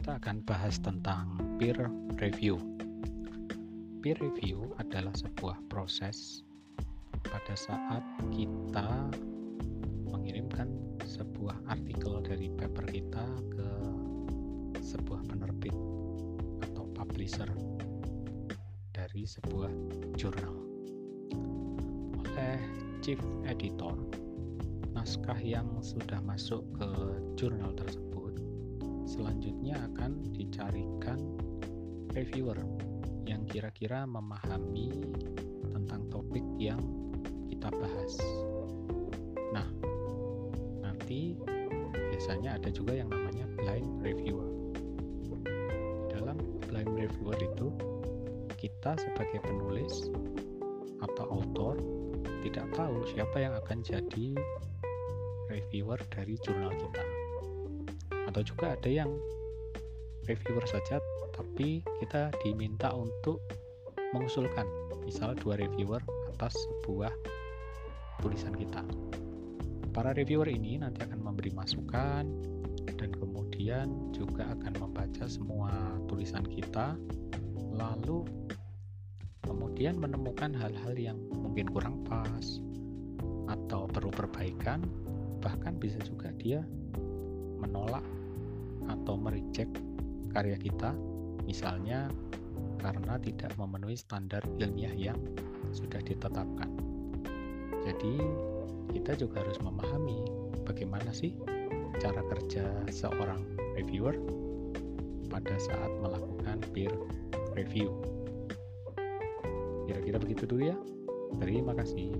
kita akan bahas tentang peer review. Peer review adalah sebuah proses pada saat kita mengirimkan sebuah artikel dari paper kita ke sebuah penerbit atau publisher dari sebuah jurnal. Oleh chief editor, naskah yang sudah masuk ke jurnal tersebut selanjutnya akan dicarikan reviewer yang kira-kira memahami tentang topik yang kita bahas. Nah, nanti biasanya ada juga yang namanya blind reviewer. Dalam blind reviewer itu, kita sebagai penulis atau author tidak tahu siapa yang akan jadi reviewer dari jurnal kita atau juga ada yang reviewer saja tapi kita diminta untuk mengusulkan. Misal dua reviewer atas sebuah tulisan kita. Para reviewer ini nanti akan memberi masukan dan kemudian juga akan membaca semua tulisan kita lalu kemudian menemukan hal-hal yang mungkin kurang pas atau perlu perbaikan. Bahkan bisa juga dia menolak atau mereject karya kita misalnya karena tidak memenuhi standar ilmiah yang sudah ditetapkan. Jadi kita juga harus memahami bagaimana sih cara kerja seorang reviewer pada saat melakukan peer review. Kira-kira begitu dulu ya. Terima kasih.